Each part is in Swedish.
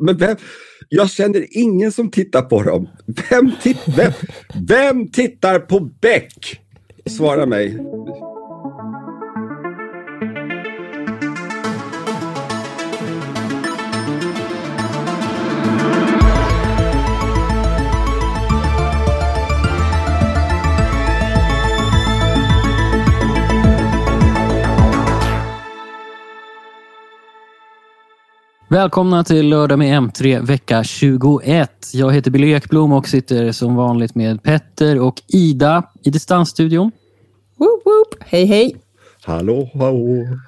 Men vem, jag känner ingen som tittar på dem. Vem, tit, vem, vem tittar på Beck? Svara mig. Välkomna till Lördag med M3 vecka 21. Jag heter Billy Ekblom och sitter som vanligt med Petter och Ida i distansstudion. Woop, woop. Hej, hej. Hallå, hallå.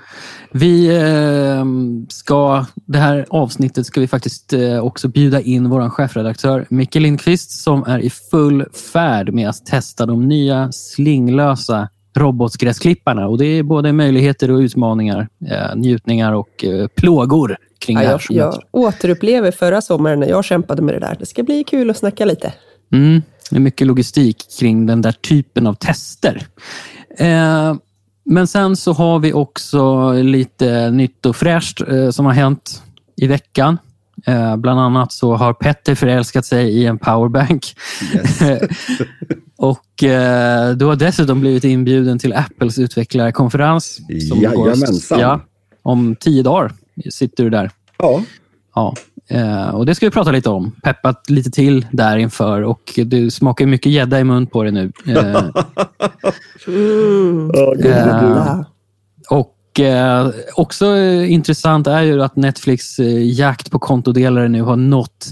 Vi eh, ska, det här avsnittet ska vi faktiskt eh, också bjuda in vår chefredaktör Micke Lindqvist som är i full färd med att testa de nya slinglösa robotgräsklipparna. Och det är både möjligheter och utmaningar, eh, njutningar och eh, plågor kring Ja, det här. jag, jag återupplever förra sommaren när jag kämpade med det där. Det ska bli kul att snacka lite. Mm, det är mycket logistik kring den där typen av tester. Eh, men sen så har vi också lite nytt och fräscht eh, som har hänt i veckan. Eh, bland annat så har Petter förälskat sig i en powerbank. Yes. och eh, du har dessutom blivit inbjuden till Apples utvecklarkonferens. som går- Jajamensan. Ja, om tio dagar sitter du där. Ja, Ja, eh, och det ska vi prata lite om. Peppat lite till där inför och du smakar mycket gädda i mun på det nu. Mm. Gud. Ja och eh, också eh, intressant är ju att Netflix eh, jakt på kontodelare nu har nått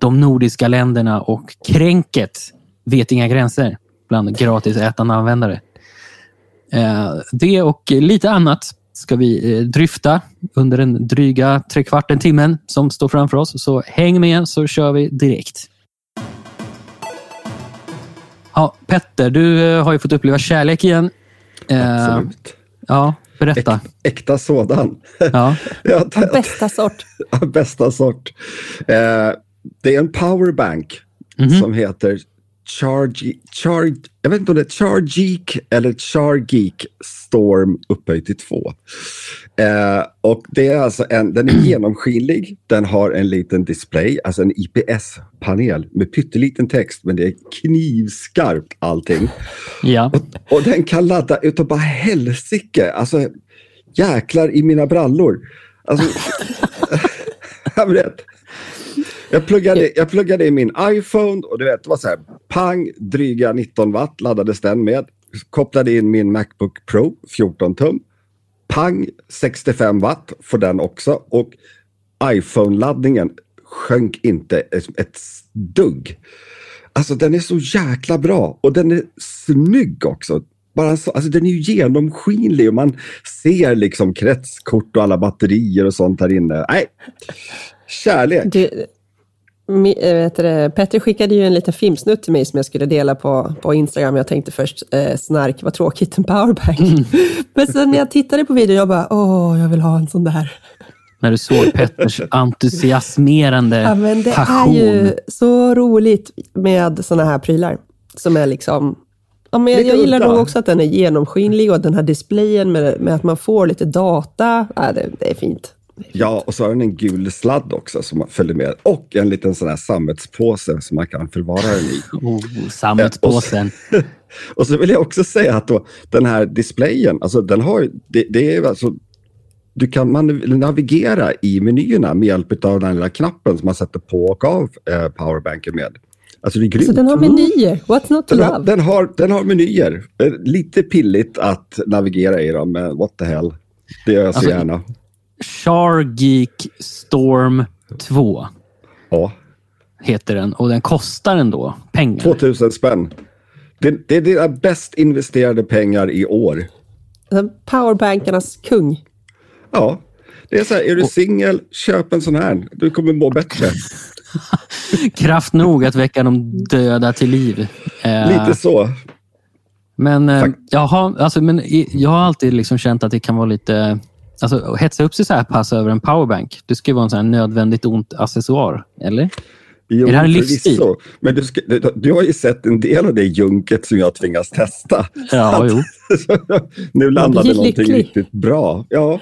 de nordiska länderna och kränket vet inga gränser bland gratis ätande användare. Eh, det och lite annat ska vi eh, dryfta under den dryga trekvarten timmen som står framför oss. Så häng med så kör vi direkt. Ja, Petter, du eh, har ju fått uppleva kärlek igen. Absolut ja, berätta. Äk, äkta sådan. Ja. Bästa sort. Bästa sort. Eh, det är en powerbank Mhm. som heter Charge, Charge, jag vet inte om det är Chargeek eller Chargeek Storm upphöjt till två. Eh, och det är alltså en, den är genomskinlig, den har en liten display, alltså en IPS-panel med pytteliten text, men det är knivskarpt allting. ja. Och den kan ladda utav bara helsike. Alltså, jäklar i mina brallor. Alltså, jag vet. Jag pluggade, jag pluggade i min iPhone och du vet, det var så här, pang, dryga 19 watt laddades den med. Kopplade in min Macbook Pro 14 tum. Pang, 65 watt får den också. Och iPhone-laddningen sjönk inte ett, ett dugg. Alltså den är så jäkla bra och den är snygg också. Bara så, alltså den är ju genomskinlig och man ser liksom kretskort och alla batterier och sånt här inne. Nej, kärlek. Du, mi, äh, vet det, Petter skickade ju en liten filmsnutt till mig som jag skulle dela på, på Instagram. Jag tänkte först, eh, snark, vad tråkigt, en powerbank. Men sen när jag tittade på videon, jag bara, åh, jag vill ha en sån där. När du såg Petters entusiasmerande Ja, men det passion. är ju så roligt med såna här prylar. Som är liksom... Ja, men jag, jag gillar nog också att den är genomskinlig och den här displayen med, med att man får lite data. Ja, det, det är fint. Ja, och så har den en gul sladd också som man följer med. Och en liten sån här sammetspåse som man kan förvara den i. Oh, sammetspåsen. Och så vill jag också säga att då, den här displayen, alltså den har det, det är alltså du kan man navigera i menyerna med hjälp av den lilla knappen som man sätter på och av eh, powerbanken med. Alltså det är grymt. Så den har menyer. What's not to Den har, love? den, har, den har menyer. Eh, Lite pilligt att navigera i dem, men what the hell. Det gör jag så Alltså, gärna. Chargeek Storm 2 Ja. heter den och den kostar ändå pengar. 2000 spänn. Det, det är dina bäst investerade pengar i år. Powerbankarnas kung. Ja, det är så här, är du singel, köp en sån här. Du kommer må bättre. Kraft nog att väcka de döda till liv. Eh, Lite så. Men, eh, jaha, alltså, men jag har alltid liksom känt att det kan vara lite... Alltså, att hetsa upp sig så här pass över en powerbank. Det ska ju vara en sån här nödvändigt ont accessoar, eller? Jo, Är det här en livsstil? Men du, ska, du, du har ju sett en del av det junket som jag tvingas testa. Ja, jo. nu landade någonting lycklig. riktigt bra. Ja,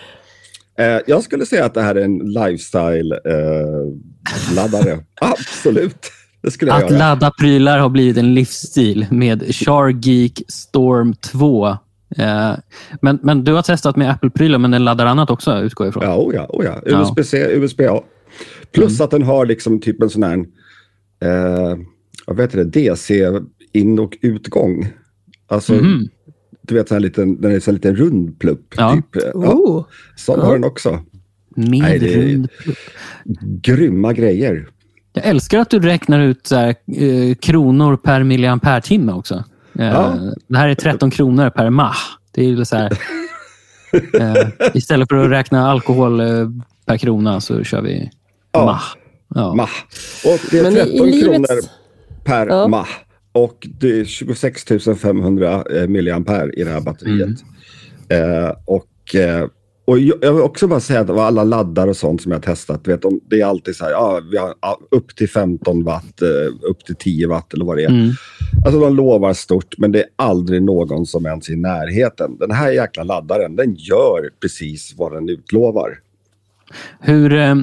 Eh, jag skulle säga att det här är en lifestyle-laddare. Absolut. Det skulle jag Att göra. ladda prylar har blivit en livsstil med Char Geek Storm 2. Eh, men, men du har testat med Apple-prylar, men den laddar annat också, utgår jag ifrån. Ja, oh ja, oh ja. USB-C, USB-A. Plus Mm. att den har liksom typ en sån här, eh, vad heter det, DC in och utgång. Alltså, Mhm. du vet, sån här liten, den är så här liten rund plupp. Ja. Typ. Ja, Oh. sån Ja. har den också. Med Nej, det är- rund plupp. Grymma grejer. Jag älskar att du räknar ut så här, eh, kronor per milliampere-timme också. Eh, Ja. Det här är 13 kronor per mah. Det är ju så här, eh, istället för att räkna alkohol eh, per krona så kör vi Ja. mah. Ja. Mah. Och det är Men i, 13 i kronor livets... per Ja. mah. Och det är 26 500 eh, milliampere i det här batteriet. Mm. Eh, och, eh, och jag vill också bara säga att av alla laddare och sånt som jag har testat, vet, de, det är alltid så här, ja, vi har upp till 15 watt, eh, upp till 10 watt eller vad det är. Mm. Alltså de lovar stort, men det är aldrig någon som ens är i närheten. Den här jäkla laddaren, den gör precis vad den utlovar. Hur, eh,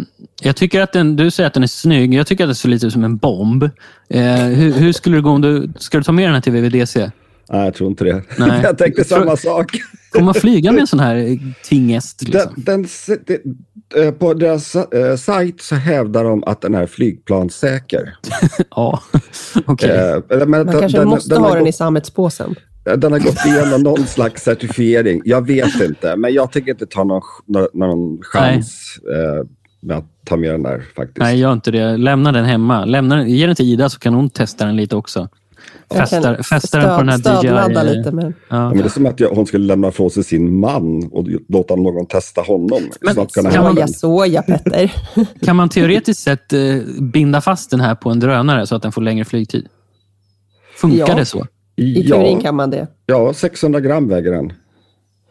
jag tycker att den, du säger att den är snygg. Jag tycker att den ser lite ut som en bomb. Eh, hur, hur skulle det gå om du... Ska du ta med den här till VVDC? Nej, jag tror inte det. Nej. jag tänkte tror- samma sak. Kommer man flyga med en sån här tingest? Liksom? Den, den, eh, på deras eh, sajt så hävdar de att den är flygplanssäker. Ja, okej. Eh, eller, men Man kanske den, måste den, ha den i sammetspåsen. den har gått igenom någon slags certifiering. Jag vet inte, men jag tänker inte ta någon, någon, någon chans eh, med att ta med den där faktiskt. Nej, gör inte det. Lämna den hemma. Lämna den, ge den till Ida så kan hon testa den lite också. Fästa, den på den här stödladda DJI. lite med den. Ja, Ja. men det är som att jag, hon skulle lämna ifrån sig sin man och låta någon testa honom. Men kan man- såja Petter. Kan man teoretiskt sett eh, binda fast den här på en drönare så att den får längre flygtid? Funkar Ja. det så? I teorin Ja, kan man det. ja, 600 gram väger den.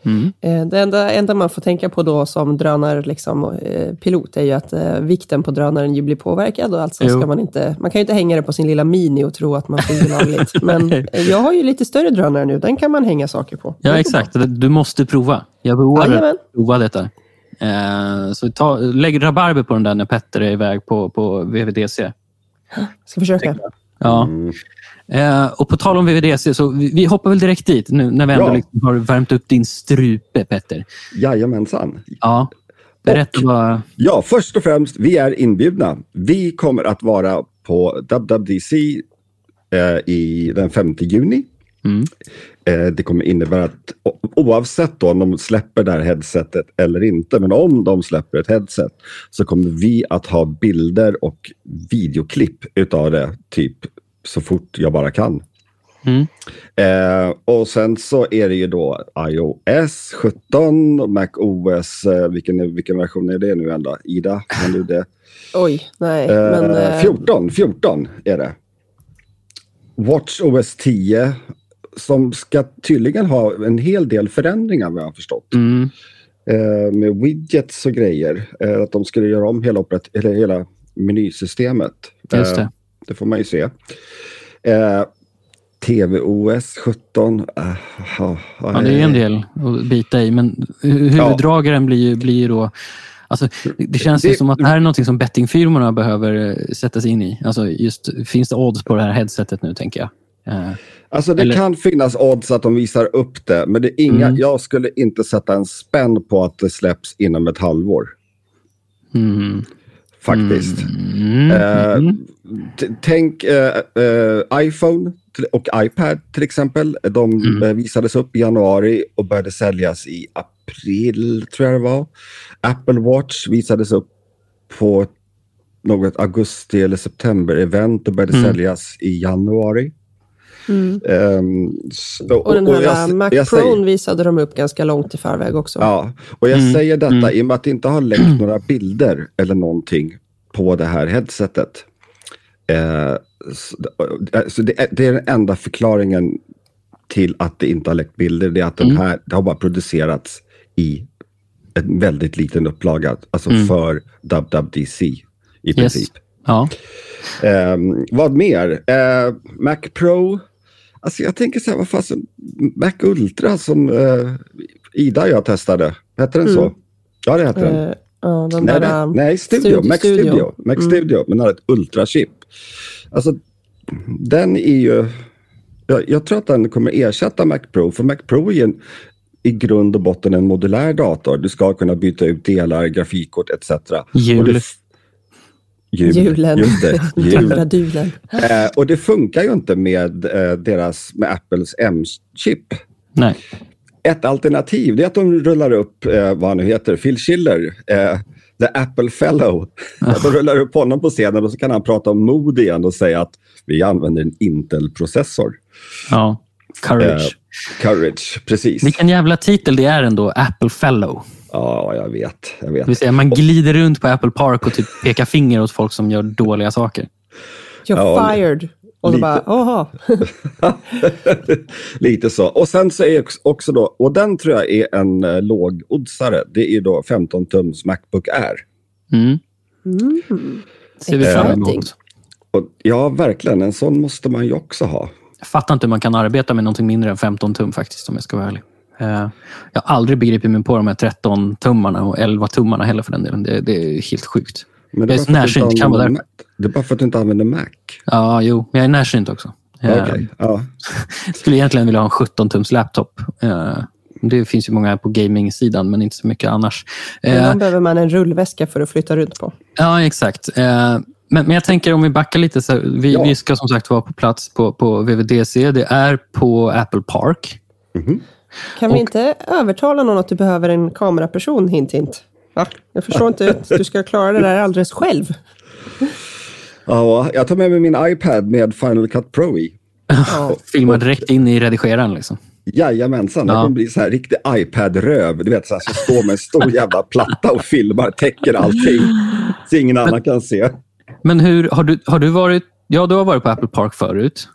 Mm. Det enda, enda man får tänka på då som drönarpilot liksom, eh, pilot är ju att eh, vikten på drönaren ju blir påverkad och alltså Jo. ska man inte... Man kan ju inte hänga det på sin lilla Mini och tro att man flyger lagligt. Men jag har ju lite större drönare nu, den kan man hänga saker på. Ja, exakt. Du måste prova. Jag beordrar prova detta. Så ta, lägg rabarber på den där när Petter är iväg på, på VVDC. bra. Ska försöka. Ja. Mm. Eh, och på tal om VVDC, så vi, vi hoppar väl direkt dit nu när vi ändå Ja. liksom har värmt upp din strupe, Petter. Jajamensan. Ja. Berätta Och- vad... Ja, först och främst, vi är inbjudna. Vi kommer att vara på WWDC eh, i den 5 juni. Mm. Eh, det kommer innebära att oavsett då om de släpper det här headsetet eller inte, men om de släpper ett headset så kommer vi att ha bilder och videoklipp utav det typ så fort jag bara kan. Mm. Eh, och sen så är det ju då iOS 17 och MacOS. Eh, vilken, vilken version är det nu ändå? Ida, kan du det? Oj, nej. Eh, men, eh, 14, 14 är det. WatchOS 10 som ska tydligen ha en hel del förändringar vad jag har förstått. Mm. Eh, med widgets och grejer. Eh, att de skulle göra om hela, operat- eller hela menysystemet. Just Eh, det. det får man ju se. Eh, TVOS 17. Uh, Ja, det är en del att bita i, men hu- huvuddragaren blir ju, blir då... Alltså, det- det känns Det- som att det här är något som bettingfirmorna behöver eh, sätta sig in i. Alltså, just, finns det odds på det här headsetet nu, tänker jag? Eh, Alltså det Eller- kan finnas odds att de visar upp det, men det är inga, Mm. jag skulle inte sätta en spänn på att det släpps inom ett halvår. mm. Faktiskt. Mm. T- tänk eh, iPhone och iPad till exempel. De Mm. visades upp i januari och började säljas i april, tror jag det var. Apple Watch visades upp på något augusti eller september-event och började Mm. säljas i januari. Mm. Ehm, så- Och den här jag- Mac jag säger- Pro visade de upp ganska långt i förväg också. Ja, och jag Mm, säger detta mm. i och med att det inte har läckt några bilder eller någonting på det här headsetet. Eh, så, så det, är, det är den enda förklaringen till att det inte har läckt bilder. Det är att den Mm. här, det har bara producerats i en väldigt liten upplaga. Alltså Mm. för WWDC i Yes. princip. Ja. Ehm, vad mer? Eh, Mac Pro. Alltså jag tänker så här, vad fasen, Mac Ultra som eh, Ida och jag testade. Hette den så? Mm. Ja, det heter den. Eh, ja, den Nej, där, nej, nej Studio. Studio- Mac Studio. Studio. Mac Mm. Studio, men har ett ultrachip. Alltså, den är ju... Jag, jag tror att den kommer ersätta Mac Pro, för Mac Pro är en, i grund och botten en modulär dator. Du ska kunna byta ut delar, grafikkort etc. Jul. Och det f- Jul. Julen. Just det, jul. Eh, och det funkar ju inte med, eh, deras, med Apples M-chip. Nej. Ett alternativ det är att de rullar upp, eh, vad han nu heter, Phil Schiller, eh, The Apple Fellow. Att de rullar upp honom på scenen och så kan han prata om mod igen och säga att vi använder en Intel-processor. Ja. Courage. Eh, Courage, precis. Vilken jävla titel det är ändå, Apple Fellow. Ja, jag vet. Jag Det vet. vill säga, man glider runt på Apple Park och typ pekar finger åt folk som gör dåliga saker. You're Ja, fired. Och så lite. bara, jaha. Lite så. Och sen så är också- då, och den tror jag är en eh, lågoddsare. Det är då 15 tums Macbook Air. Mm. Mm. Ser vi fram emot. Och, ja, verkligen. En sån måste man ju också ha. Jag fattar inte hur man kan arbeta med någonting mindre än 15 tum faktiskt, om jag ska vara ärlig. Eh, Jag har aldrig begripit mig på de här 13-tummarna och 11-tummarna heller för den delen. Det, det är helt sjukt. Men Jag är du inte närsynt, kan vara Mac. Det är bara för att du inte använder Mac. Ja, jo, men jag är närsynt också. Eh, Okej, ja. skulle egentligen vilja ha en 17-tums laptop. Eh, Det finns ju många på gaming-sidan, men inte så mycket annars. Eh, Ibland behöver man en rullväska för att flytta runt på. Ja, exakt. Men, men jag tänker om vi backar lite. Så vi, Ja. vi ska som sagt vara på plats på, på VVDC. Det är på Apple Park. Kan vi inte övertala någon att du behöver en kameraperson, hint hint? Va? Jag förstår inte att du ska klara det där alldeles själv. ja. Jag tar med mig min iPad med Final Cut Pro i. Ja. Filmar direkt in i redigeraren. Liksom. Jajamensan, det Ja. kommer bli så här riktig iPad-röv. Du vet, så här, så står med en stor jävla platta och filmar, täcker allting. Så ingen annan kan se. Men hur, har, du, har du varit... Ja, du har varit på Apple Park förut.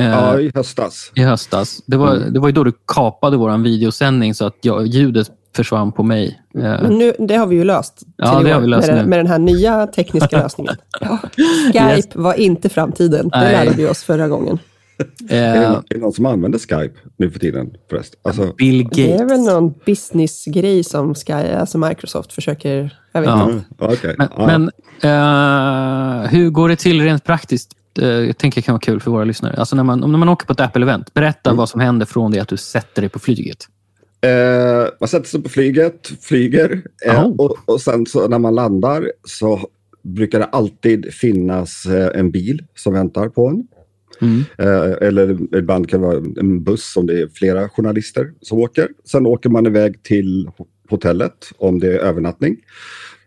Eh, Ja, i höstas. I höstas. Det var, det var ju då du kapade vår videosändning så att jag, ljudet försvann på mig. Eh, Men nu, det har vi ju löst. Ja, det har vi löst med, nu. den, med den här nya tekniska lösningen. Ja. Skype Yes. var inte framtiden. Det Nej. lärde vi oss förra gången. Eh, är det någon som använder Skype nu för tiden? Förresten? Alltså, Bill Det är väl Gates. någon businessgrej som Sky, alltså Microsoft försöker... Jag vet Ja. inte. mm, okej. Men, Ja. men eh, hur går det till rent praktiskt? Eh, jag tänker det kan vara kul för våra lyssnare. Alltså när man, när man åker på ett Apple-event, berätta vad som händer från det att du sätter dig på flyget. Eh, man sätter sig på flyget, flyger eh, Oh. och, och sen så när man landar så brukar det alltid finnas eh, en bil som väntar på en. Mm. Eh, eller ibland kan det vara en buss om det är flera journalister som åker. Sen åker man iväg till ho- hotellet om det är övernattning.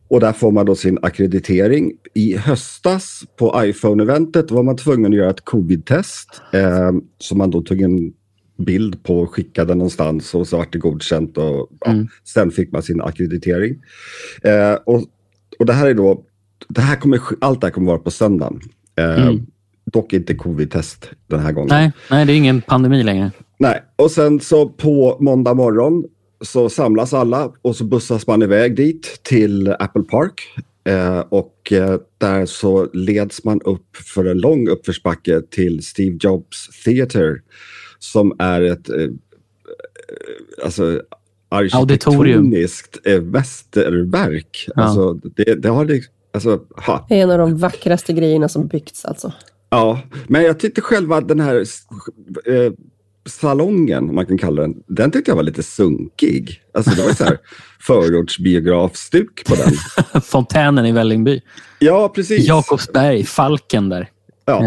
Och där får man då sin akkreditering. I höstas på iPhone-eventet var man tvungen att göra ett covid-test. Eh, som man då tog en bild på och skickade någonstans och så vart det godkänt. Och, ja, Mm. Sen fick man sin akkreditering. Eh, och, och det här är då, det här kommer, allt det här kommer vara på söndagen. Eh, Mm. Dock inte covid-test den här gången. Nej, nej, det är ingen pandemi längre. Nej. Och sen så på måndag morgon så samlas alla och så bussas man iväg dit till Apple Park. Eh, och eh, där så leds man upp för en lång uppförsbacke till Steve Jobs Theater som är ett eh, eh, alltså, arkitektoniskt eh, mästerverk. Ja. Alltså, det, det har det, alltså, ha. Det är en av de vackraste grejerna som byggts alltså. Ja, men jag tyckte själva den här eh, salongen, man kan kalla den, den tyckte jag var lite sunkig. Alltså det var så här förortsbiografstuk på den. Fontänen i Vällingby. Ja, precis. Jakobsberg, Falken där. Ja, Eh,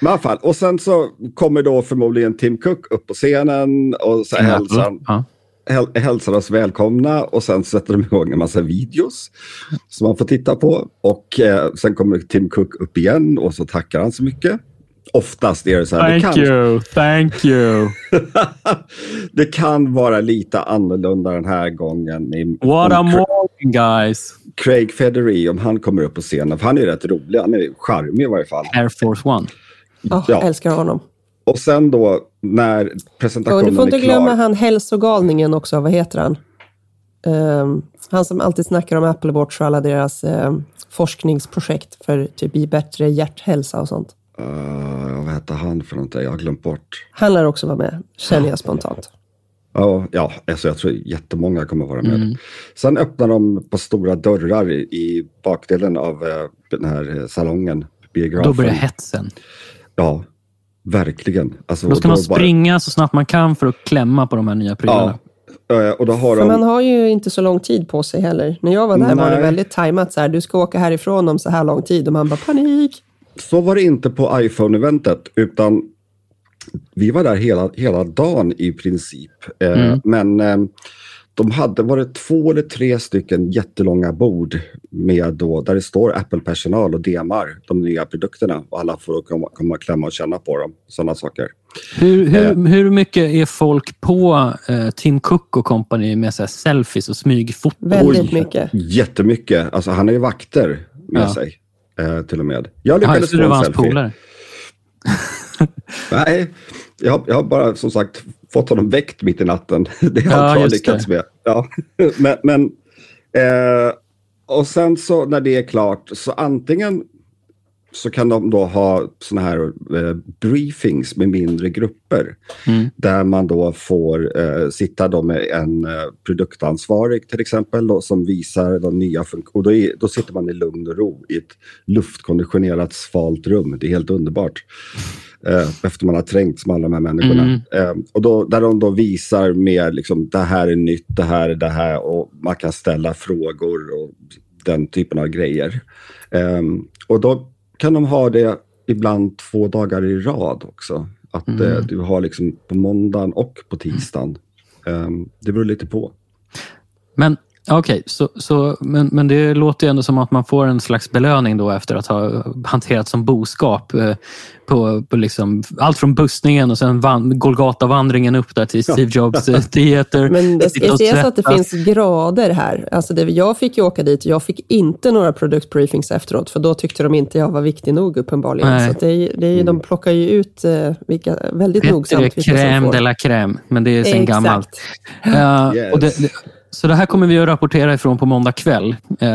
men i alla fall. Och sen så kommer då förmodligen Tim Cook upp på scenen och så hälsar, Ja. häl- hälsar oss välkomna och sen sätter de igång en massa videos som man får titta på. Och eh, sen kommer Tim Cook upp igen och så tackar han så mycket. Oftast är det så här. det kan, you, thank you. det kan vara lite annorlunda den här gången. I, What a morning guys. Craig Federer, om han kommer upp på scenen. För han är rätt rolig. Han är charmig i varje fall. Air Force One. Ja, Ja. Älskar honom. Och sen då när Och presentationen du får inte är klar. glömma han hälsogalningen också. Vad heter han? Ehm, han som alltid snackar om Apple Watch och alla deras ehm, forskningsprojekt för typ i bättre hjärthälsa och sånt. Uh, vad heter han för någonting? Jag har glömt bort. Han lär också vara med, känner jag spontant. Ja, ja alltså jag tror jättemånga kommer vara med. Mm. Sen öppnar de på stora dörrar i, i bakdelen av eh, den här salongen. Biografen. Då börjar hetsen. Ja, verkligen. Alltså, Då ska och man bara- springa så snabbt man kan för att klämma på de här nya prylarna. Ja, eh, och då har För de... man har ju inte så lång tid på sig heller. När jag var där var det Nej. väldigt tajmat. Så här, du ska åka härifrån om så här lång tid och man bara panik. Så var det inte på iPhone-eventet, utan vi var där hela, hela dagen i princip. Eh, Mm. Men eh, de hade, var det två eller tre stycken jättelånga bord med då, där det står Apple-personal och demar de nya produkterna. Och alla får komma, komma och klämma och känna på dem. Sådana saker. Hur, hur, Eh. hur mycket är folk på eh, Tim Cook och company med så här selfies och smygfoton? Väldigt Oj. mycket. Jättemycket. Alltså han har ju vakter med Ja. sig. Eh, till och med. Jag Ja, lyckades få en selfie. Nej, jag, jag har bara som sagt fått honom väckt mitt i natten. Det har Ja, jag just lyckats det. med. Ja. Men, men, eh, och sen så när det är klart så antingen så kan de då ha såna här eh, briefings med mindre grupper. Mm. Där man då får eh, sitta då med en eh, produktansvarig till exempel då, som visar de nya funktioner. Och då, då sitter man i lugn och ro i ett luftkonditionerat svalt rum. Det är helt underbart. Eh, efter man har trängts med alla de här människorna. Mm. Eh, och då, där de då visar mer liksom, det här är nytt, det här är det här och man kan ställa frågor och den typen av grejer. Eh, och då kan de ha det ibland två dagar i rad också. Att Mm. eh, du har liksom på måndagen och på tisdagen. Eh, det beror lite på. Men okej, så, så, men, men det låter ju ändå som att man får en slags belöning då efter att ha hanterat som boskap. Eh, på, på liksom, allt från bussningen och sen van, Golgata-vandringen upp där till Steve Jobs eh, Theater. Men det ska sägas att det finns grader här. Alltså det, jag fick ju åka dit och jag fick inte några produktbriefings efteråt, för då tyckte de inte jag var viktig nog uppenbarligen. Nej. Så att det, det, är- de plockar ju ut eh, vilka, väldigt Petter är nogsamt vilka som får. de la crème, men det är sen gammalt. Eh, Yes. och det, det, så det här kommer vi att rapportera ifrån på måndag kväll. Uh,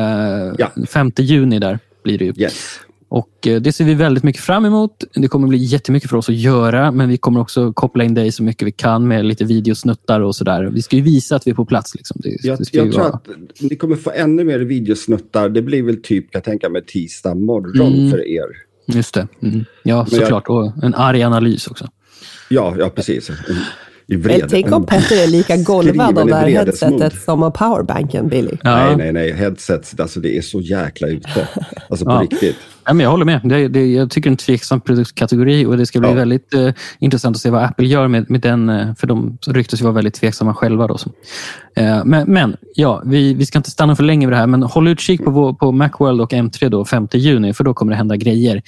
Ja. 5 juni där blir det ju. Yes. Och eh, Det ser vi väldigt mycket fram emot. Det kommer bli jättemycket för oss att göra, men vi kommer också koppla in dig så mycket vi kan med lite videosnuttar och sådär. Vi ska ju visa att vi är på plats. Liksom. Det, Jag, det jag tror att ni kommer få ännu mer videosnuttar. Det blir väl typ, jag tänka mig, tisdag morgon Mm. för er. Just det. Mm. Ja, Men jag- såklart. Och en arg analys också. Ja, ja precis. I Men vred. tänk om Petter är lika golvad av det här headsetet som av powerbanken, Billy. Ja. Nej, nej, nej. Headsets, alltså det är så jäkla ute. Alltså på Ja. riktigt. Ja, men jag håller med. Det, det, jag tycker det är en tveksam produktkategori och det ska bli Ja. väldigt eh, intressant att se vad Apple gör med, med den. eh, För de ryktas ju vara väldigt tveksamma själva. Då, så. Eh, men, men ja, vi, vi ska inte stanna för länge vid det här, men håll utkik på, vår, på Macworld och M3 då, 5 juni, för då kommer det hända grejer.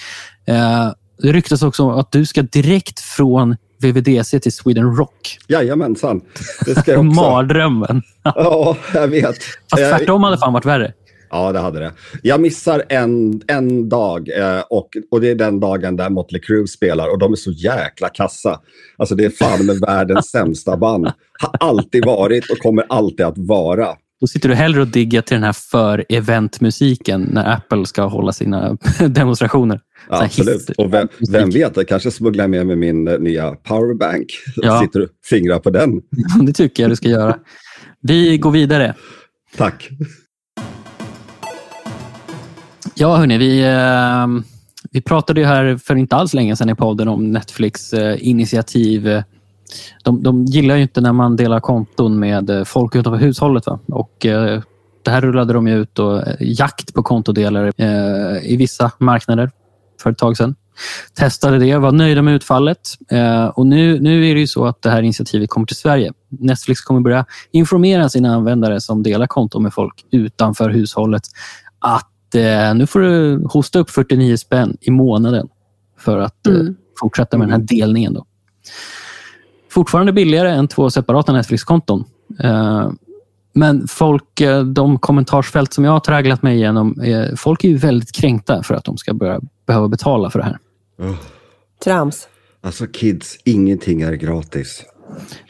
Eh, det ryktas också att du ska direkt från VVDC till Sweden Rock. Jajamensan. Det ska jag också. Mardrömmen. Ja, jag vet. Fast tvärtom hade fan varit värre. Ja, det hade det. Jag missar en, en dag eh, och, och det är den dagen där Motley Crue spelar och de är så jäkla kassa. Alltså det är fan med världens sämsta band. Har alltid varit och kommer alltid att vara. Då sitter du hellre och diggar till den här för-eventmusiken när Apple ska hålla sina demonstrationer. Ja, absolut. Och vem, vem vet, jag kanske smugglar med mig min eh, nya powerbank. Ja. Sitter och fingrar på den. Det tycker jag du ska göra. Vi går vidare. Tack. Ja, hörni, vi, eh, vi pratade ju här för inte alls länge sedan i podden om Netflix eh, initiativ. De, de gillar ju inte när man delar konton med eh, folk utanför hushållet. Va? Och, eh, det här rullade de ut och eh, jakt på kontodelare eh, i vissa marknader för ett tag sedan. Testade det, var nöjda med utfallet. Eh, och nu, nu är det ju så att det här initiativet kommer till Sverige. Netflix kommer börja informera sina användare som delar konton med folk utanför hushållet att eh, nu får du hosta upp 49 spänn i månaden för att eh, Mm. fortsätta med den här delningen. Då. Fortfarande billigare än två separata Netflix-konton. Eh, men folk, eh, de kommentarsfält som jag har tragglat mig igenom, eh, folk är ju väldigt kränkta för att de ska börja, behöva betala för det här. Oh. Trams. Alltså kids, ingenting är gratis.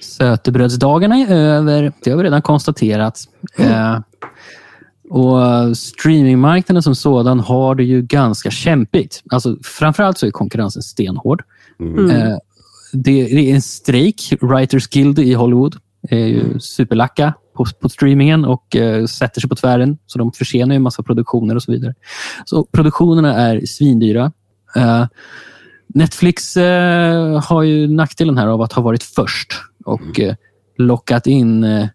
Sötebrödsdagarna är över. Det har vi redan konstaterat. Eh, och Streamingmarknaden som sådan har det ju ganska kämpigt. Alltså, framförallt så är konkurrensen stenhård. Mm. Eh, det, det är en strejk, Writers Guild i Hollywood. är ju superlacka på, på streamingen och eh, sätter sig på tvären. Så de försenar ju en massa produktioner och så vidare. Så produktionerna är svindyra. Eh, Netflix eh, har ju nackdelen här av att ha varit först och eh, lockat in eh,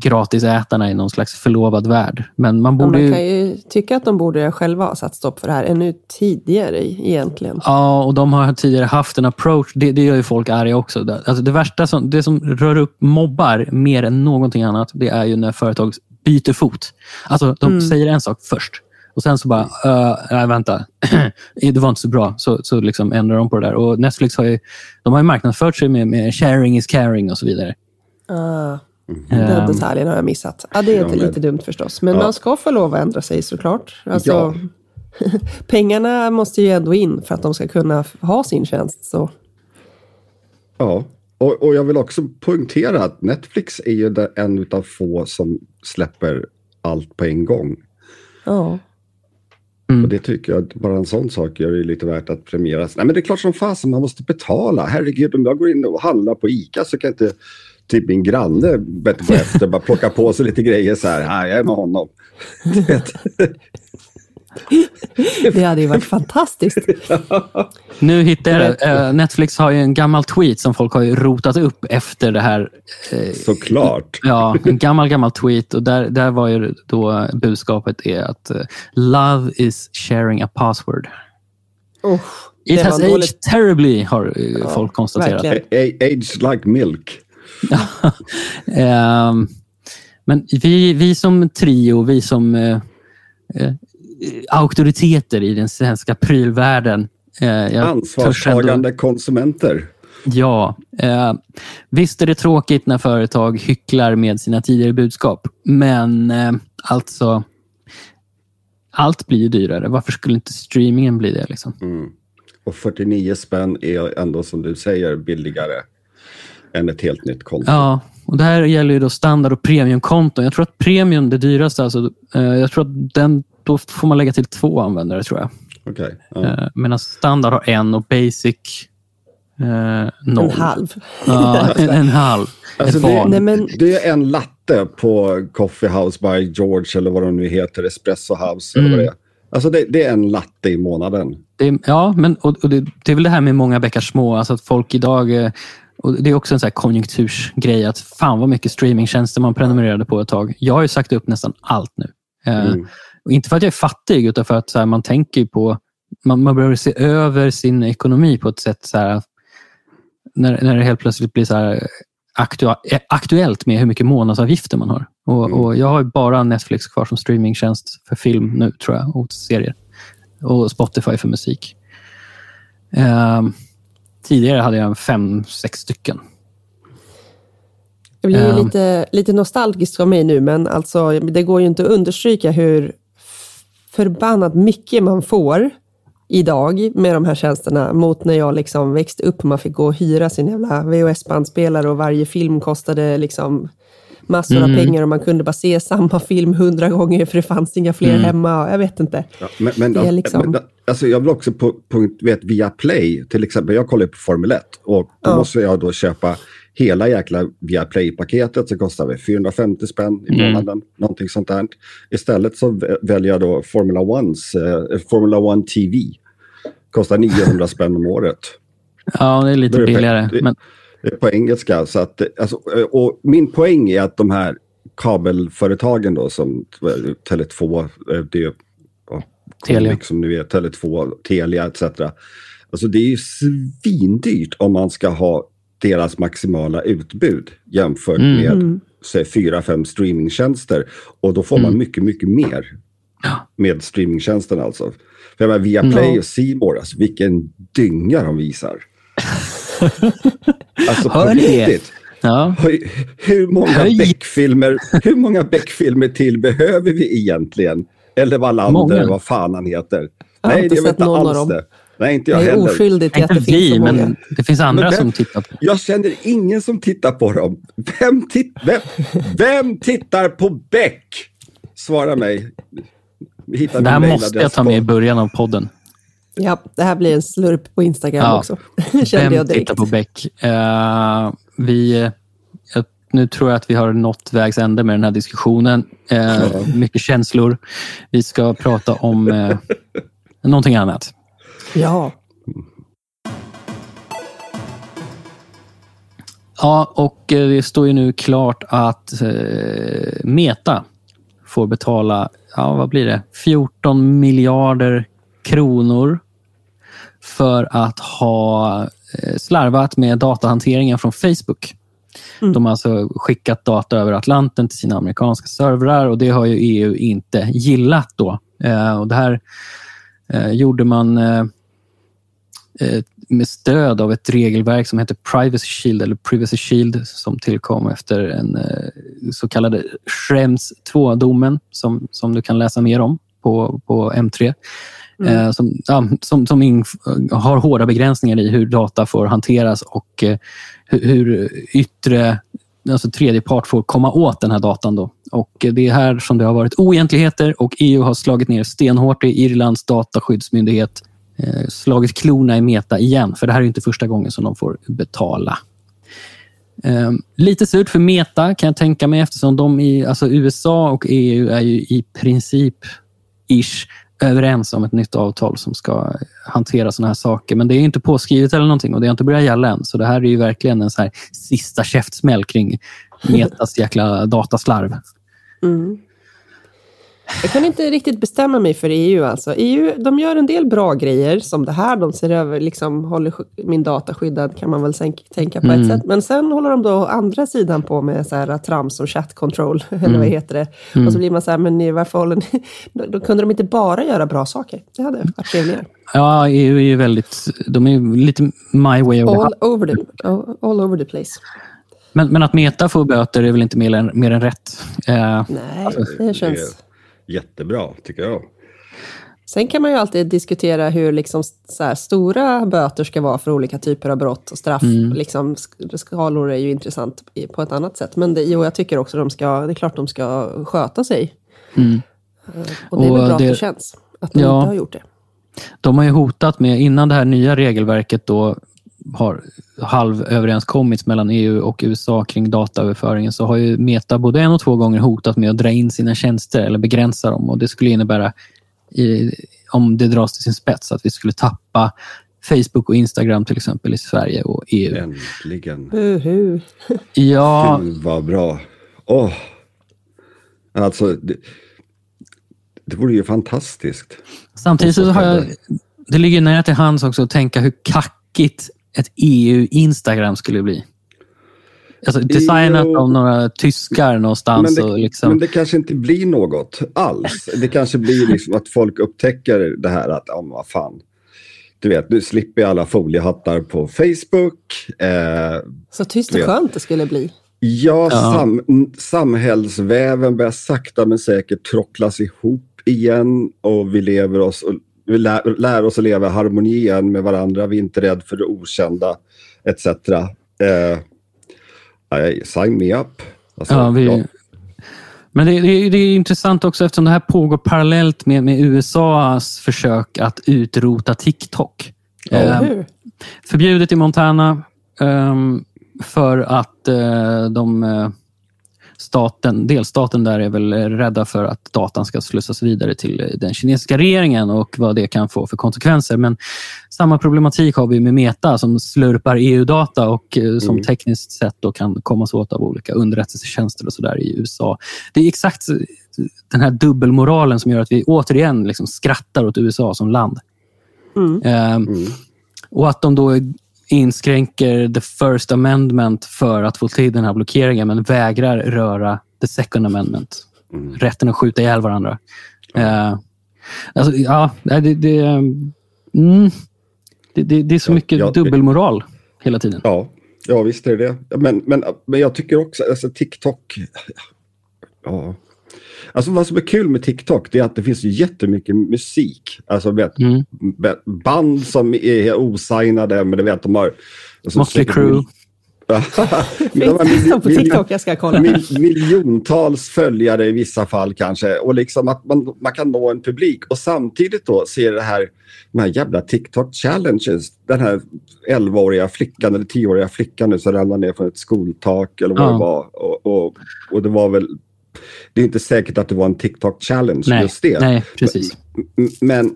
gratisätarna i någon slags förlovad värld. Men man Ja, borde man ju... kan ju tycka att de borde själva ha satt stopp för det här ännu tidigare egentligen. Ja, och de har tidigare haft en approach. Det, det gör ju folk arga också. Det, alltså det värsta som, det som rör upp mobbar mer än någonting annat, det är ju när företag byter fot. Alltså, de Mm. säger en sak först och sen så bara, uh, nej, vänta, det var inte så bra. Så, så liksom ändrar de på det där. Och Netflix har ju, de har ju marknadsfört sig med, med sharing is caring och så vidare. Ah, den Ehm, detaljen har jag missat. Ja, det är Ja, inte men- lite dumt förstås. Men Ja. man ska få lov att ändra sig såklart. Alltså, Ja. pengarna måste ju ändå in för att de ska kunna ha sin tjänst. Så. Ja, och, och jag vill också poängtera att Netflix är ju den- en av få som släpper allt på en gång. Ja. Mm. Och det tycker jag, bara en sån sak gör det lite värt att premieras. Nej men det är klart som fasen man måste betala. Herregud, om jag går in och handlar på ICA så kan inte typ min granne bättre gå efter bara plocka på sig lite grejer så här. Här, jag är med honom. Det hade ju varit fantastiskt. Nu hittar jag det. Eh, Netflix har ju en gammal tweet som folk har ju rotat upp efter det här eh, Såklart. Ja, en gammal, gammal tweet. Och där, där var ju då budskapet är att eh, love is sharing a password. Usch, It has aged dåligt. terribly, har folk konstaterat. verkligen. Age like milk. Ehm, men vi, vi som trio, vi som eh, eh, auktoriteter i den svenska prylvärlden. Eh, törs ändå- Ansvarstagande konsumenter. Ja, eh, visst är det tråkigt när företag hycklar med sina tidigare budskap. Men eh, alltså, allt blir ju dyrare. Varför skulle inte streamingen bli det? Liksom? Mm. Och 49 spänn är ändå som du säger billigare än ett helt nytt konto. Ja, och det här gäller ju då standard och premiumkonton. Jag tror att premium, det dyraste, alltså, eh, jag tror att den, då får man lägga till två användare tror jag. Okej. Ja. Eh, medan standard har en och basic eh, noll. En halv. Ja, en, en halv. Alltså det. Nej, men- det är en latte på Coffee House by George eller vad de nu heter, Espresso House eller vad det är. Alltså det, det är en latte i månaden. Det, ja, men och, och det, det är väl det här med många bäckar små. Alltså att folk idag... eh, Och det är också en här konjunktursgrej. Att fan vad mycket streamingtjänster man prenumererade på ett tag. Jag har ju sagt upp nästan allt nu. Eh, Mm. och inte för att jag är fattig, utan för att så här, man tänker på... Man, man behöver se över sin ekonomi på ett sätt så här, när, när det helt plötsligt blir så här aktua, eh, aktuellt med hur mycket månadsavgifter man har. Och, Mm. och Jag har bara Netflix kvar som streamingtjänst för film nu, tror jag, och serier. Och Spotify för musik. Ehm, tidigare hade jag fem, sex stycken. Det blir ju Ehm. lite, lite nostalgiskt av mig nu, men alltså, det går ju inte att understryka hur förbannat mycket man får idag med de här tjänsterna mot när jag liksom växte upp och man fick gå och hyra sin jävla VHS-bandspelare och varje film kostade liksom massor Mm. av pengar och man kunde bara se samma film hundra gånger för det fanns inga fler Mm. hemma. Jag vet inte. Ja, men, men, Det är liksom- men, alltså jag vill också på punkt, vet, via Play, till exempel, jag kollar på Formel 1 och då Ja. måste jag då köpa hela jäkla via Play-paketet så kostar det 450 spänn i Mm. månaden, någonting sånt där. Istället så vä- väljer jag då Formula Ones, eh, Formula One TV. Kostar 900 spänn om året. Ja, det är lite billigare. det- Men, på engelska. Så att, eh, alltså, eh, och min poäng är att de här kabelföretagen då som eh, Tele2, eh, det är ja, Telia. Som nu är Tele2, Telia etc. Alltså det är ju svindyrt om man ska ha deras maximala utbud jämfört Mm. med Mm. säg, fyra, fem streamingtjänster. Och då får man Mm. mycket, mycket mer med streamingtjänsten alltså. För jag menar, via Play Ja. och C More, alltså, vilken dynga de visar. alltså Hör ni det? riktigt. ja. Hur, många. Beck-filmer hur många Beck-filmer till behöver vi egentligen? Eller Wallander, vad fan han heter. Jag Nej, vet sett inte alls dem. det. Nej, inte jag, Jag är heller. oskyldig till att Inte det finns vi, så många. men det finns andra vem- som tittar på Jag känner ingen som tittar på dem. Vem, tit vem, vem tittar på Beck? Svara mig. Vi hittar Det här måste jag ta på- med i början av podden. Ja, det här blir en slurp på Instagram Ja. också. Kände Vem jag direkt. tittar på Beck? Eh, vi, nu tror jag att vi har nått vägs ände med den här diskussionen. Eh, mycket känslor. Vi ska prata om eh, någonting annat. Ja. Ja, och det står ju nu klart att eh, Meta får betala, ja vad blir det, 14 miljarder kronor för att ha eh, slarvat med datahanteringen från Facebook. Mm. De har alltså skickat data över Atlanten till sina amerikanska servrar och det har ju EU inte gillat. då. Eh, och Det här eh, gjorde man eh, eh, med stöd av ett regelverk som heter Privacy Shield, eller Privacy Shield som tillkom efter en eh, så kallade Schrems 2-domen som, som du kan läsa mer om på, på M3. Mm. Eh, som ja, som, som har hårda begränsningar i hur data får hanteras och eh, hur, hur yttre alltså tredje part får komma åt den här datan. Då. Och eh, Det är här som det har varit oegentligheter och EU har slagit ner stenhårt i Irlands dataskyddsmyndighet eh, slagit klorna i Meta igen, för det här är inte första gången som de får betala. Eh, lite surt för Meta kan jag tänka mig eftersom de i alltså USA och EU är ju i princip ish överens om ett nytt avtal som ska hantera såna här saker. Men det är inte påskrivet eller någonting och det har inte börjat gälla än. Så det här är ju verkligen en så här sista käftsmäll kring Metas jäkla dataslarv. Mm. Jag kan inte riktigt bestämma mig för EU. Alltså. EU de gör en del bra grejer som det här. De ser över, liksom, håller min data skyddad kan man väl tänka på ett Mm. sätt. Men sen håller de då andra sidan på med så här, trams som chat control, eller Mm. vad heter det? Och så blir man så här, men varför håller ni... Då, då kunde de inte bara göra bra saker. Det hade varit trevligare. Ja, EU är ju väldigt... De är lite my way of All over the, all over the place. men, men att Meta får böter är väl inte mer än, mer än rätt. Eh, Nej, det känns... jättebra, tycker jag. Sen kan man ju alltid diskutera hur liksom så här, stora böter ska vara för olika typer av brott och straff. Liksom, sk- skalor är ju intressant på ett annat sätt. Men det, jo, jag tycker också de ska, det är klart de ska sköta sig. Mm. Eh, Och det är Och väl bra det- att det känns att de Ja. inte har gjort det. De har ju hotat med, innan det här nya regelverket då har halvöverenskommits mellan EU och USA kring dataöverföringen så har ju Meta både en och två gånger hotat med att dra in sina tjänster eller begränsa dem. Och Det skulle innebära, i, om det dras till sin spets, att vi skulle tappa Facebook och Instagram till exempel i Sverige och EU. Äntligen. Buhu. Ja, Gud, vad bra. Åh. Alltså, det, det vore ju fantastiskt. Samtidigt så har jag, det ligger nära till hands också att tänka hur kackigt ett EU-Instagram skulle bli. Alltså, designat Jo. av några tyskar Men någonstans. det, och liksom, men det kanske inte blir något alls. Det kanske blir liksom att folk upptäcker det här att, ja, men vad fan. Du vet, nu slipper jag alla foliehattar på Facebook. Eh, Så tyst och skönt det skulle bli. Ja, Ja. Sam, samhällsväven börjar sakta men säkert trocklas ihop igen och vi lever oss och vi lär, lär oss att leva i harmoni igen med varandra. Vi är inte rädda för det okända etc. Eh, nej, sign me up. Alltså, ja, vi, Men det, det, det är intressant också eftersom det här pågår parallellt med, med USAs försök att utrota TikTok. Ehm, hur? förbjudet i Montana ehm, för att eh, de, eh, staten, delstaten där är väl rädda för att datan ska slussas vidare till den kinesiska regeringen och vad det kan få för konsekvenser. Men samma problematik har vi med Meta som slurpar EU-data och eh, som Mm. tekniskt sett då kan kommas åt av olika underrättelsetjänster och så där i USA. Det är exakt eh, den här dubbelmoralen som gör att vi återigen liksom skrattar åt USA som land. Mm. Ehm, Mm. och att de då inskränker the first amendment för att få till den här blockeringen men vägrar röra the second amendment. Mm. Rätten att skjuta ihjäl varandra. Eh, alltså, ja, det, det, mm, det, det, är så Ja, mycket ja, dubbelmoral hela tiden. Ja, ja visst är det det. Men, men, men jag tycker också, alltså TikTok. Ja. Alltså vad som är kul med TikTok det är att det finns ju jättemycket musik. Alltså vet, Mm. band som är osignade men du vet de har... alltså, Motley Crue. Har Finns på TikTok? Jag ska kolla. mil, miljontals följare i vissa fall kanske. Och liksom att man, man kan nå en publik och samtidigt då se det här, de här jävla TikTok challenges. Den här 11-åriga flickan eller 10-åriga flickan nu som ramlade ner från ett skoltak eller vad Ja. det var. Och, och, och det var väl, det är inte säkert att det var en TikTok challenge Nej, just det. nej, precis. M- Men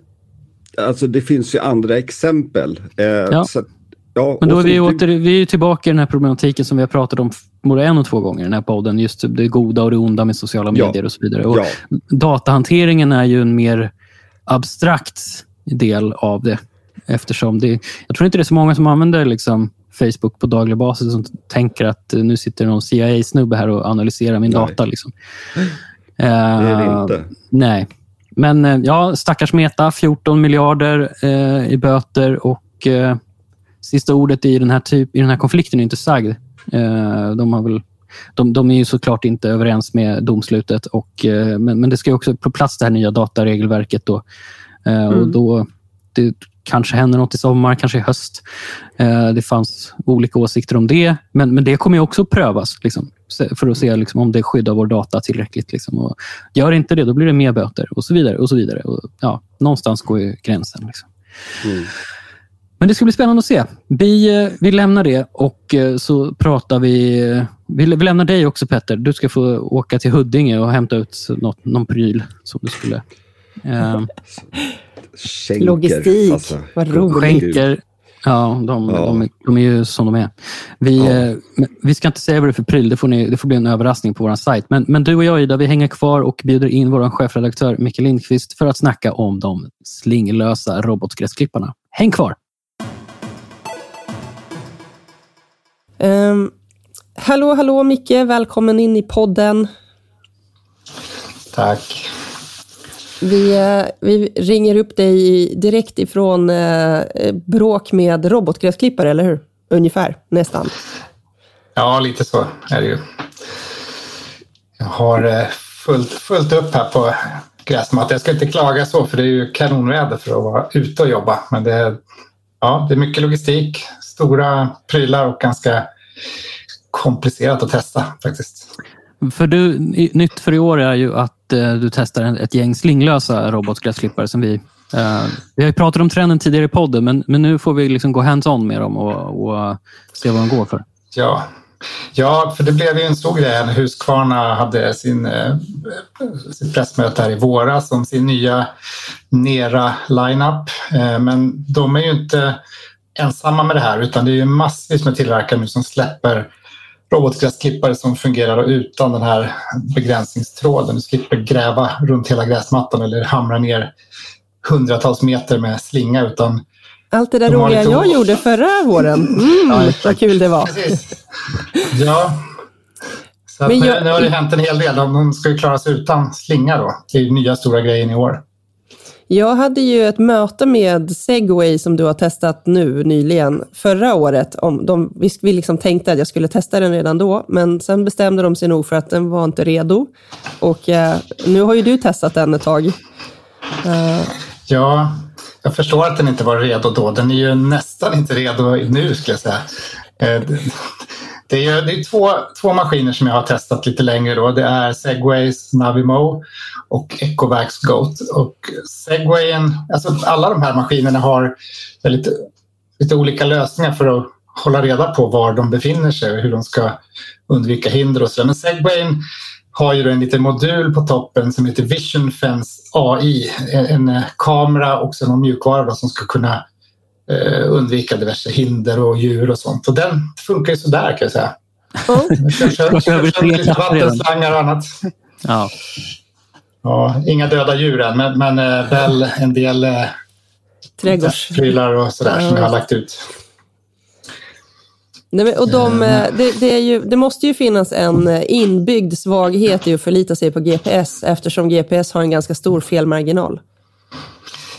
alltså det finns ju andra exempel. Eh, Ja. Så, ja, Men då är vi, åter, vi är tillbaka i den här problematiken som vi har pratat om både en och två gånger i den här podden. Just det goda och det onda med sociala Ja. medier och så vidare. Och Ja, Datahanteringen är ju en mer abstrakt del av det. Eftersom det, jag tror inte det är så många som använder liksom Facebook på daglig basis som tänker att eh, nu sitter någon CIA-snubbe här och analyserar min Nej. data. Liksom. det är det Eh, inte. Nej. Men eh, ja, stackars Meta, 14 miljarder eh, i böter och eh, sista ordet i den här, typ, i den här konflikten är inte sagd. De, har väl, de, de är ju såklart inte överens med domslutet, och, men, men det ska ju också på plats det här nya dataregelverket. Då, eh, och Mm. då det kanske händer något i sommar, kanske i höst. Eh, det fanns olika åsikter om det, men, men det kommer ju också prövas liksom, för att se liksom, om det skyddar vår data tillräckligt. Liksom. Och gör inte det, då blir det mer böter och så vidare. och så vidare. Och, ja, någonstans går ju gränsen. Liksom. Mm. Men det ska bli spännande att se. Vi, eh, vi lämnar det och eh, så pratar vi... Vi, vi lämnar dig också Petter. Du ska få åka till Huddinge och hämta ut något, någon pryl som du skulle... Eh, Skänker, Logistik, alltså. vad roligt. Ja, de, Ja. De, är, de är ju som de är. Vi, Ja. eh, vi ska inte säga vad det är för pryl. Det får, ni, det får bli en överraskning på vår sajt. Men, men du och jag, Ida, vi hänger kvar och bjuder in vår chefredaktör Micke Lindqvist för att snacka om de slinglösa robotgräsklipparna. Häng kvar! Ehm, hallå, hallå Micke, välkommen in i podden. Tack. Vi, eh, vi ringer upp dig direkt ifrån eh, bråk med robotgräsklippare, eller hur? Ungefär, nästan. Ja, lite så är det ju. Jag har eh, fullt, fullt upp här på gräsmattan. Jag ska inte klaga så, för det är ju kanonväder för att vara ute och jobba. Men det är, ja, det är mycket logistik, stora prylar och ganska komplicerat att testa faktiskt. För du, nytt för i år är ju att Eh, du testar ett gäng slinglösa robotgräsklippare som vi... Eh, vi har ju pratat om trenden tidigare i podden, men, men nu får vi liksom gå hands-on med dem och, och se vad de går för. Ja. ja, för det blev ju en stor grej Husqvarna hade sin, eh, sitt pressmöte här i våras om sin nya Nera-lineup. Eh, men de är ju inte ensamma med det här utan det är ju massvis med tillverkare nu som släpper robotgräsklippare som fungerar utan den här begränsningstråden. Du slipper gräva runt hela gräsmattan eller hamra ner hundratals meter med slinga utan Allt det där De roliga jag o- gjorde förra våren. Mm, vad kul det var. Precis. Ja. Så jag- nu har det hänt en hel del. De, ska ju klara sig utan slinga då. Det är nya stora grejen i år. Jag hade ju ett möte med Segway som du har testat nu nyligen, förra året. Om de, vi vi liksom tänkte att jag skulle testa den redan då, men sen bestämde de sig nog för att den var inte redo. Och eh, nu har ju du testat den ett tag. Eh, Ja, jag förstår att den inte var redo då. Den är ju nästan inte redo nu skulle jag säga. Eh, det- är, ju, det är två, två maskiner som jag har testat lite längre. Då. Det är Segways Navimo och Ecovacs Goat. Och Segwayen, alltså alla de här maskinerna har lite, lite olika lösningar för att hålla reda på var de befinner sig och hur de ska undvika hinder och så. Men Segwayen har ju då en liten modul på toppen som heter Vision Fence AI. En, en kamera och sen mjukvara då som ska kunna undvika diverse hinder och djur och sånt. Och den funkar ju sådär kan jag säga. ja. Jag kör- kör- kör vattenslangar och annat. Ja. Ja, inga döda djur än, men, men eh, väl en del eh, Trädgårds... prylar och sådär som jag har lagt ut. Nej, men, och de, eh, det, det, är ju, det måste ju finnas en eh, inbyggd svaghet i att förlita sig på GPS eftersom GPS har en ganska stor felmarginal.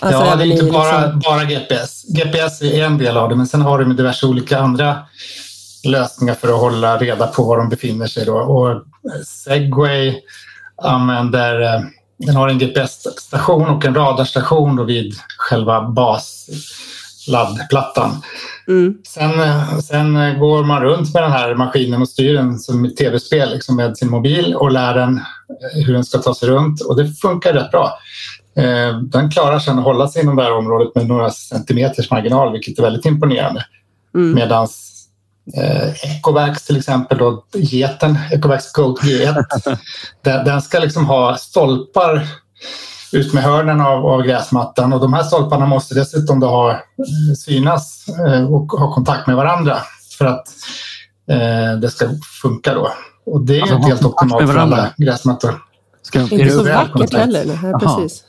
Alltså ja, det är inte bara, liksom- bara GPS. GPS är en del av det, men sen har de diverse olika andra lösningar för att hålla reda på var de befinner sig. Då. Och eh, Segway använder, eh, den har en GPS-station och en radarstation då vid själva bas, laddplattan. Mm. Sen, eh, sen går man runt med den här maskinen och styr den som ett tv-spel liksom med sin mobil och lär den hur den ska ta sig runt och det funkar rätt bra. Eh, Den klarar sen att hålla sig inom det här området med några centimeters marginal vilket är väldigt imponerande. Mm. Medan eh, Ecovacs till exempel, då, geten, Ecovacs Goat G1, den, den ska liksom ha stolpar ut med hörnen av, av gräsmattan och de här stolparna måste dessutom då ha, eh, synas eh, och ha kontakt med varandra för att eh, det ska funka då. Och det är Alltså, inte helt optimalt för alla gräsmattor. Ska, är Inte så vackert heller. Nej, precis.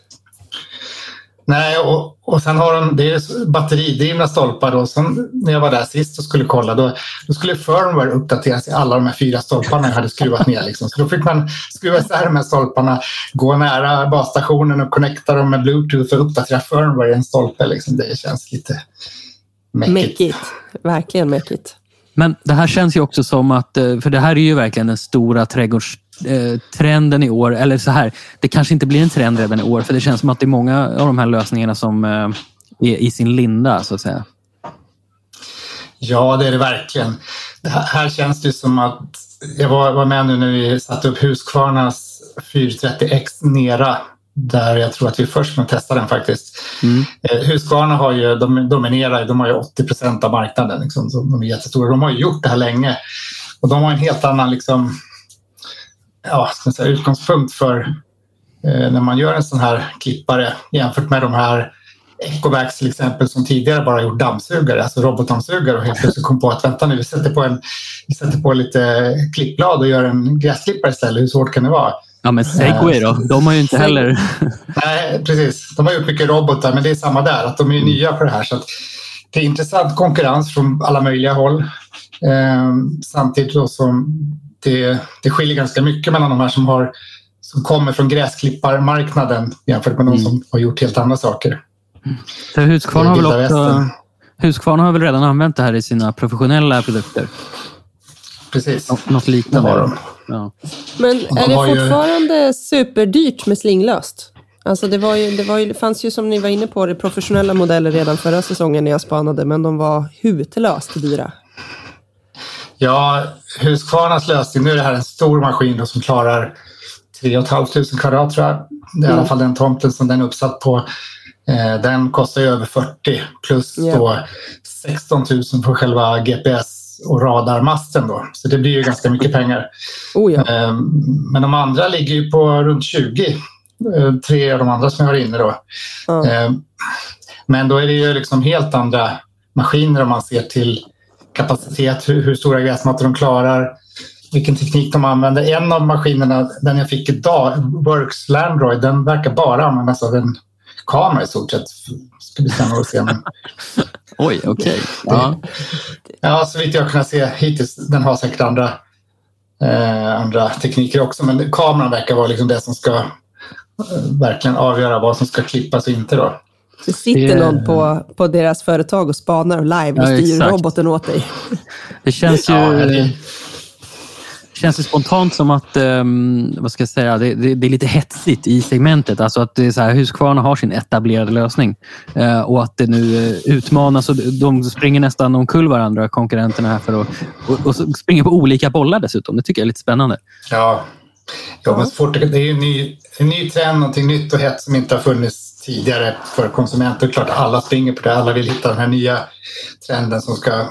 Nej, och, och sen har de det är batteridrivna stolpar. Då, som när jag var där sist och skulle kolla, då, då skulle firmware uppdateras i alla de här fyra stolparna jag hade skruvat ner. Liksom. Så då fick man skruva isär de här stolparna, gå nära basstationen och connecta dem med bluetooth och uppdatera firmware i en stolpe. Liksom. Det känns lite mäckigt. Mäckigt. Verkligen mäckigt men det här känns ju också som att, eh, för det här är ju verkligen den stora trädgårdstrenden eh, i år. Eller så här, det kanske inte blir en trend redan i år, för det känns som att det är många av de här lösningarna som eh, är i sin linda, så att säga. Ja, det är det verkligen. Det här, här känns det som att jag var, var med nu när vi satte upp Husqvarnas 430X Nera där jag tror att vi är först med att testa den faktiskt. Mm. Eh, Husqvarna har ju, de dominerar, de har ju 80 procent av marknaden. Liksom, så de är jättestora. De har ju gjort det här länge och de har en helt annan liksom, ja, säga, utgångspunkt för eh, när man gör en sån här klippare jämfört med de här Ecovacs till exempel som tidigare bara gjort dammsugare, alltså robotdammsugare och helt plötsligt kom på att vänta nu, vi sätter på, en, vi sätter på lite klippblad och gör en gräsklippare istället. Hur svårt kan det vara? Ja, men Segway då? De har ju inte heller... Nej, precis. De har gjort mycket robotar, men det är samma där, att de är nya på det här. Så det är intressant konkurrens från alla möjliga håll. Eh, samtidigt som det, det skiljer ganska mycket mellan de här som, har, som kommer från gräsklipparmarknaden jämfört med de som har gjort helt andra saker. Så Husqvarna har, väl också. Husqvarna har väl redan använt det här i sina professionella produkter? Precis, Nå- Något det liknande? har de. Ja. Men är det har ju- fortfarande superdyrt med slinglöst? Alltså det, var ju, det var ju, fanns ju som ni var inne på det professionella modeller redan förra säsongen när jag spanade, men de var hutlöst dyra. Ja, Husqvarnas lösning, nu är det här en stor maskin som klarar 3 500 kvadrat tror jag. Det är i alla fall den tomten som den är uppsatt på. Eh, den kostar ju över 40 plus Ja. då 16 000 för själva GPS och radarmasten då. Så det blir ju ganska mycket pengar. Oh ja. Eh, men de andra ligger ju på runt 20. Eh, tre av de andra som jag har inne då. Eh, Men då är det ju liksom helt andra maskiner om man ser till kapacitet, hur, hur stora gräsmattor de klarar, vilken teknik de använder. En av maskinerna, den jag fick idag, Works Landroid, den verkar bara användas av en kamera i stort sett. Ska bli spännande att se. Men, Oj, okej. Ja. ja, så vitt jag kunnat se hittills, den har säkert andra, eh, andra tekniker också, men kameran verkar vara liksom det som ska eh, verkligen avgöra vad som ska klippas och inte. Då. Det sitter någon på, på deras företag och spanar live och Ja, styr exakt. roboten åt dig. Det känns ju... Ja, det- känns det spontant som att ehm, vad ska jag säga, det, det, det är lite hetsigt i segmentet. Alltså att det är så här, Husqvarna har sin etablerade lösning eh, och att det nu eh, utmanas. Och de springer nästan omkull varandra, konkurrenterna här, för att, och, och springer på olika bollar dessutom. Det tycker jag är lite spännande. Ja, ja men fort, det är en ny, en ny trend, någonting nytt och hett som inte har funnits tidigare för konsumenter. Klart alla springer på det, alla vill hitta den här nya trenden som ska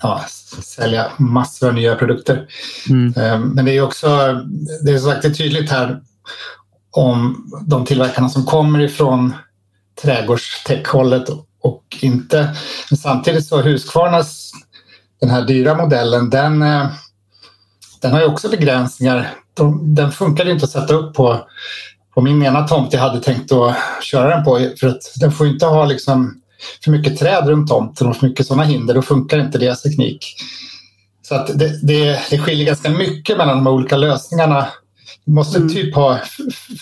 ja, sälja massor av nya produkter. Mm. Eh, Men det är också, det är som sagt det är tydligt här om de tillverkarna som kommer ifrån trädgårdstech-hållet och inte. Men samtidigt så Husqvarnas, den här dyra modellen, den, eh, den har ju också begränsningar. De, den funkar inte att sätta upp på, på min ena tomt jag hade tänkt att köra den på för att den får inte ha liksom för mycket träd runt tomten och för mycket sådana hinder. Då funkar inte deras teknik. Så att det, det, det skiljer ganska mycket mellan de olika lösningarna. Du måste Mm. typ ha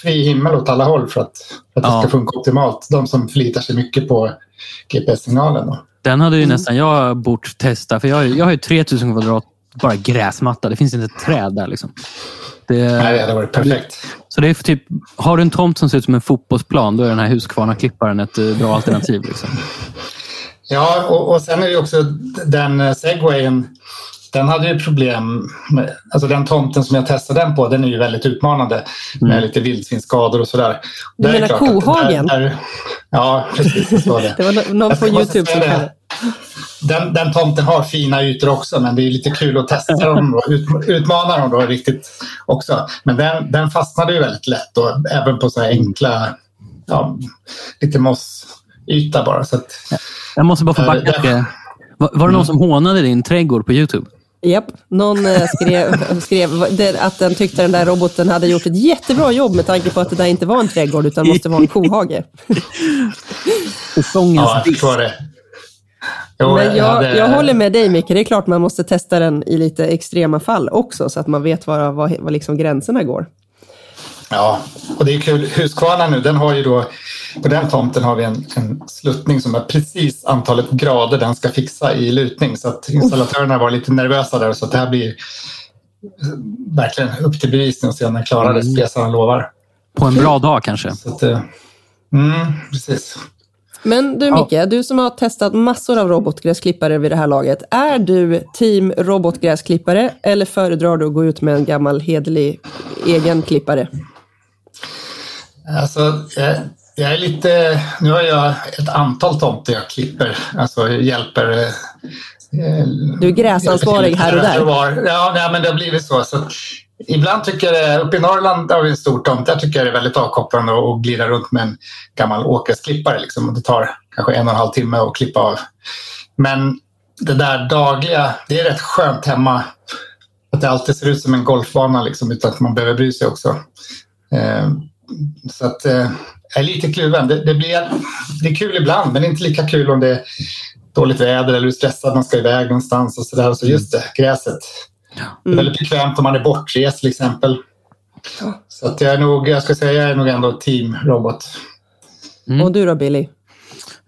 fri himmel åt alla håll för att, för att det Ja. ska funka optimalt. De som förlitar sig mycket på GPS-signalen. Den hade Mm. ju nästan jag bort testa, för jag, har ju- jag har ju 3000 kvadrat bara gräsmatta. Det finns inte ett träd där. Liksom. Det, Nej, det hade varit perfekt. Så det är typ, har du en tomt som ser ut som en fotbollsplan, då är den här Husqvarna-klipparen ett eh, bra alternativ. Liksom. Ja, och, och sen är det också den eh, segwayen. Den hade ju problem. Med, alltså den tomten som jag testade den på, den är ju väldigt utmanande med Mm. lite vildsvinsskador och sådär. Du menar det där- kohagen? där- Ja, precis. Så det. Det var någon på YouTube som kallade Den, den tomten har fina ytor också, men det är lite kul att testa dem och ut, utmana dem då riktigt också. Men den, den fastnade ju väldigt lätt och även på så här enkla, ja, lite mossyta bara. Så att, Jag måste bara få Eh, backa. till- Var, var det någon som hånade din trädgård på YouTube? Japp, någon eh, skrev, skrev att den tyckte den där roboten hade gjort ett jättebra jobb med tanke på att det där inte var en trädgård utan måste vara en kohage. Säsongens ja, jag förstår det. Jo, Men jag, hade- jag håller med dig Micke, det är klart man måste testa den i lite extrema fall också så att man vet var, var, var liksom gränserna går. Ja, och det är kul. Huskvarna nu, den har ju då, på den tomten har vi en, en sluttning som är precis antalet grader den ska fixa i lutning. Så att installatörerna var lite nervösa där så att det här blir eh, verkligen upp till bevisning och se om den klarar det, spesaren lovar. På en bra dag kanske. Så att, eh, mm, precis. Men du Ja. Micke, du som har testat massor av robotgräsklippare vid det här laget. Är du team robotgräsklippare eller föredrar du att gå ut med en gammal hederlig egen klippare? Alltså, jag, är lite... Nu har jag ett antal tomter jag klipper, alltså hjälper... eh, Du är gräsansvarig här och där. Ja, nej, men det har blivit så. så ibland tycker jag uppe i Norrland har vi en stor tomt. Där tycker jag det är väldigt avkopplande att glida runt med en gammal åkgräsklippare. Liksom. Det tar kanske en och en halv timme att klippa av. Men det där dagliga, det är rätt skönt hemma. Att det alltid ser ut som en golfbana liksom, utan att man behöver bry sig också. Eh, så att eh, jag är lite kluven. Det, det, blir, det är kul ibland, men inte lika kul om det är dåligt väder eller du är stressad, man ska iväg någonstans och sådär. Så just det, gräset. Det är väldigt bekvämt om man är bortrest till exempel. Så att jag är nog, jag ska säga, jag är nog ändå team robot. Mm. Och du då Billy?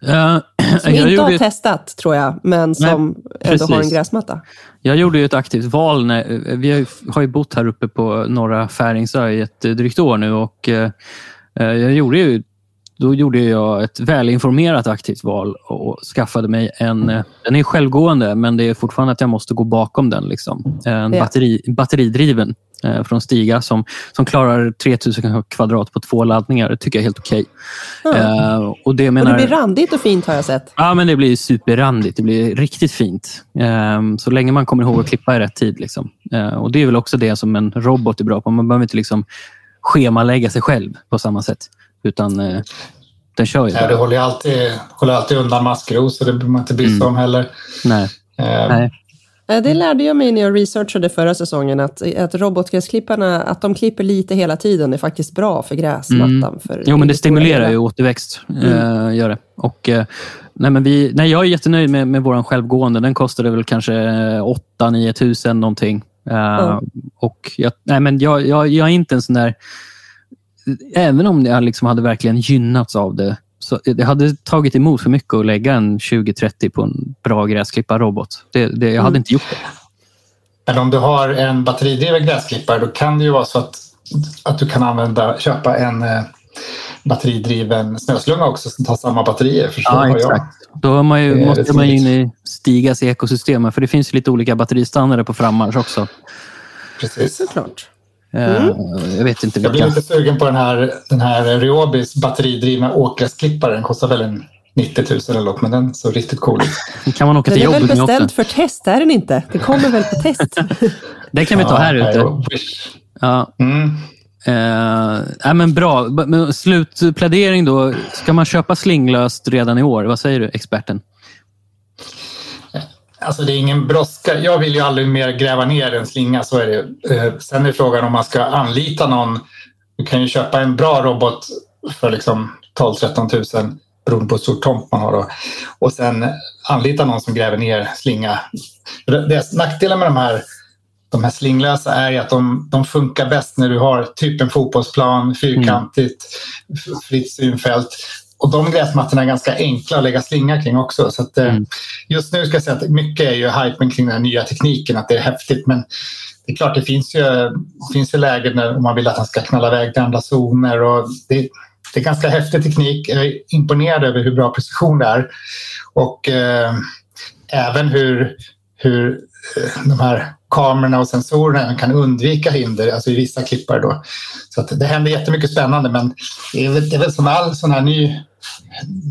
Eh, Som jag, inte gjorde, har ju- testat tror jag, men som ändå har en gräsmatta. jag gjorde ju ett aktivt val. När, vi har ju, bott här uppe på norra Färingsö i ett eh, drygt år nu. och eh, eh, jag gjorde ju, Då gjorde jag ett välinformerat aktivt val och skaffade mig en... eh, Den är självgående, men det är fortfarande att jag måste gå bakom den. Liksom. En Ja. batteri, batteridriven eh, från Stiga som, som klarar 3000 kvadrat på två laddningar. Det tycker jag är helt okej. Ja. Eh, och det Och det blir randigt och fint har jag sett. Ja, men det blir superrandigt. Det blir riktigt fint. Ehm, så länge man kommer ihåg att klippa i rätt tid. Liksom. Ehm, och Det är väl också det som en robot är bra på. Man behöver inte liksom schemalägga sig själv på samma sätt. Utan eh, den kör ju Ja, det bara. håller ju alltid, håller alltid undan maskros så det behöver man inte sig Mm. om heller. Nej. Eh, Nej. Eh, Det lärde jag mig när jag researchade förra säsongen, att, att robotgräsklipparna att de klipper lite hela tiden är faktiskt bra för gräsmattan. För Mm. Jo, men det stimulerar ju återväxt. Eh, gör det. Och, eh, nej, men vi, nej, jag är jättenöjd med, med vår självgående. Den kostade väl kanske 8-9 tusen någonting. Eh, och jag, nej, men jag, jag, jag är inte en sån där... Även om jag liksom hade verkligen gynnats av det. Så det hade tagit emot för mycket att lägga en 20-30 på en bra gräsklipparrobot. Det, det, jag hade Mm. inte gjort det. Men om du har en batteridriven gräsklippare då kan det ju vara så att, att du kan använda, köpa en eh, batteridriven snöslunga också som tar samma batterier. Förstår Ja, vad jag? exakt. Då är man ju, Det är måste man ju in i Stigas ekosystem. För det finns ju lite olika batteristandarder på frammarsch också. Precis. Såklart. Eh, Jag vet inte Jag blir vilka. lite sugen på den här, den här Rheobis batteridrivna åkgräsklipparen. Den kostar väl en 90 000 eller något, men den såg riktigt cool ut. kan man åka Den till är väl jobbet med också. beställd för test, är den inte? Den kommer väl på test? Det kan vi ta här Ja, ute. jag. Ja. Mm. Eh, äh, men bra. Men slutplädering då. Ska man köpa slinglöst redan i år? Vad säger du, experten? Alltså det är ingen brådska. Jag vill ju aldrig mer gräva ner en slinga, så är det. Eh, Sen är frågan om man ska anlita någon. Du kan ju köpa en bra robot för liksom 12-13 000 beroende på hur stor tomt man har. Då. Och sen anlita någon som gräver ner slinga. Det, nackdelen med de här, de här slinglösa är ju att de, de funkar bäst när du har typ en fotbollsplan, fyrkantigt, f- fritt synfält. Och de gräsmattorna är ganska enkla att lägga slinga kring också. Så att, eh, Mm. Just nu ska jag säga att mycket är ju hypen kring den här nya tekniken, att det är häftigt. Men det är klart, det finns ju, det finns ju lägen när om man vill att han ska knalla iväg till andra zoner. Och det, det är ganska häftig teknik. Jag är imponerad över hur bra precision det är. Och eh, även hur, hur eh, de här kamerorna och sensorerna kan undvika hinder, alltså i vissa klippar. Då. Så det händer jättemycket spännande men det är väl, det är väl som all sån här ny,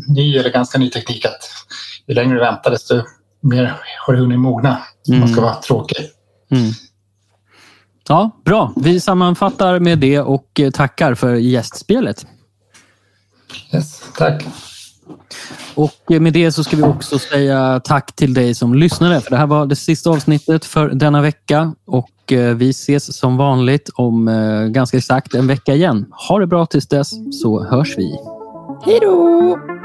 ny eller ganska ny teknik att ju längre du väntar desto mer har du hunnit mogna. Mm. Man ska vara tråkig. Mm. Ja, bra. Vi sammanfattar med det och tackar för gästspelet. Yes, tack. Och med det så ska vi också säga tack till dig som lyssnade. För Det här var det sista avsnittet för denna vecka och eh, vi ses som vanligt om eh, ganska exakt en vecka igen. Ha det bra tills dess så hörs vi. Hej då!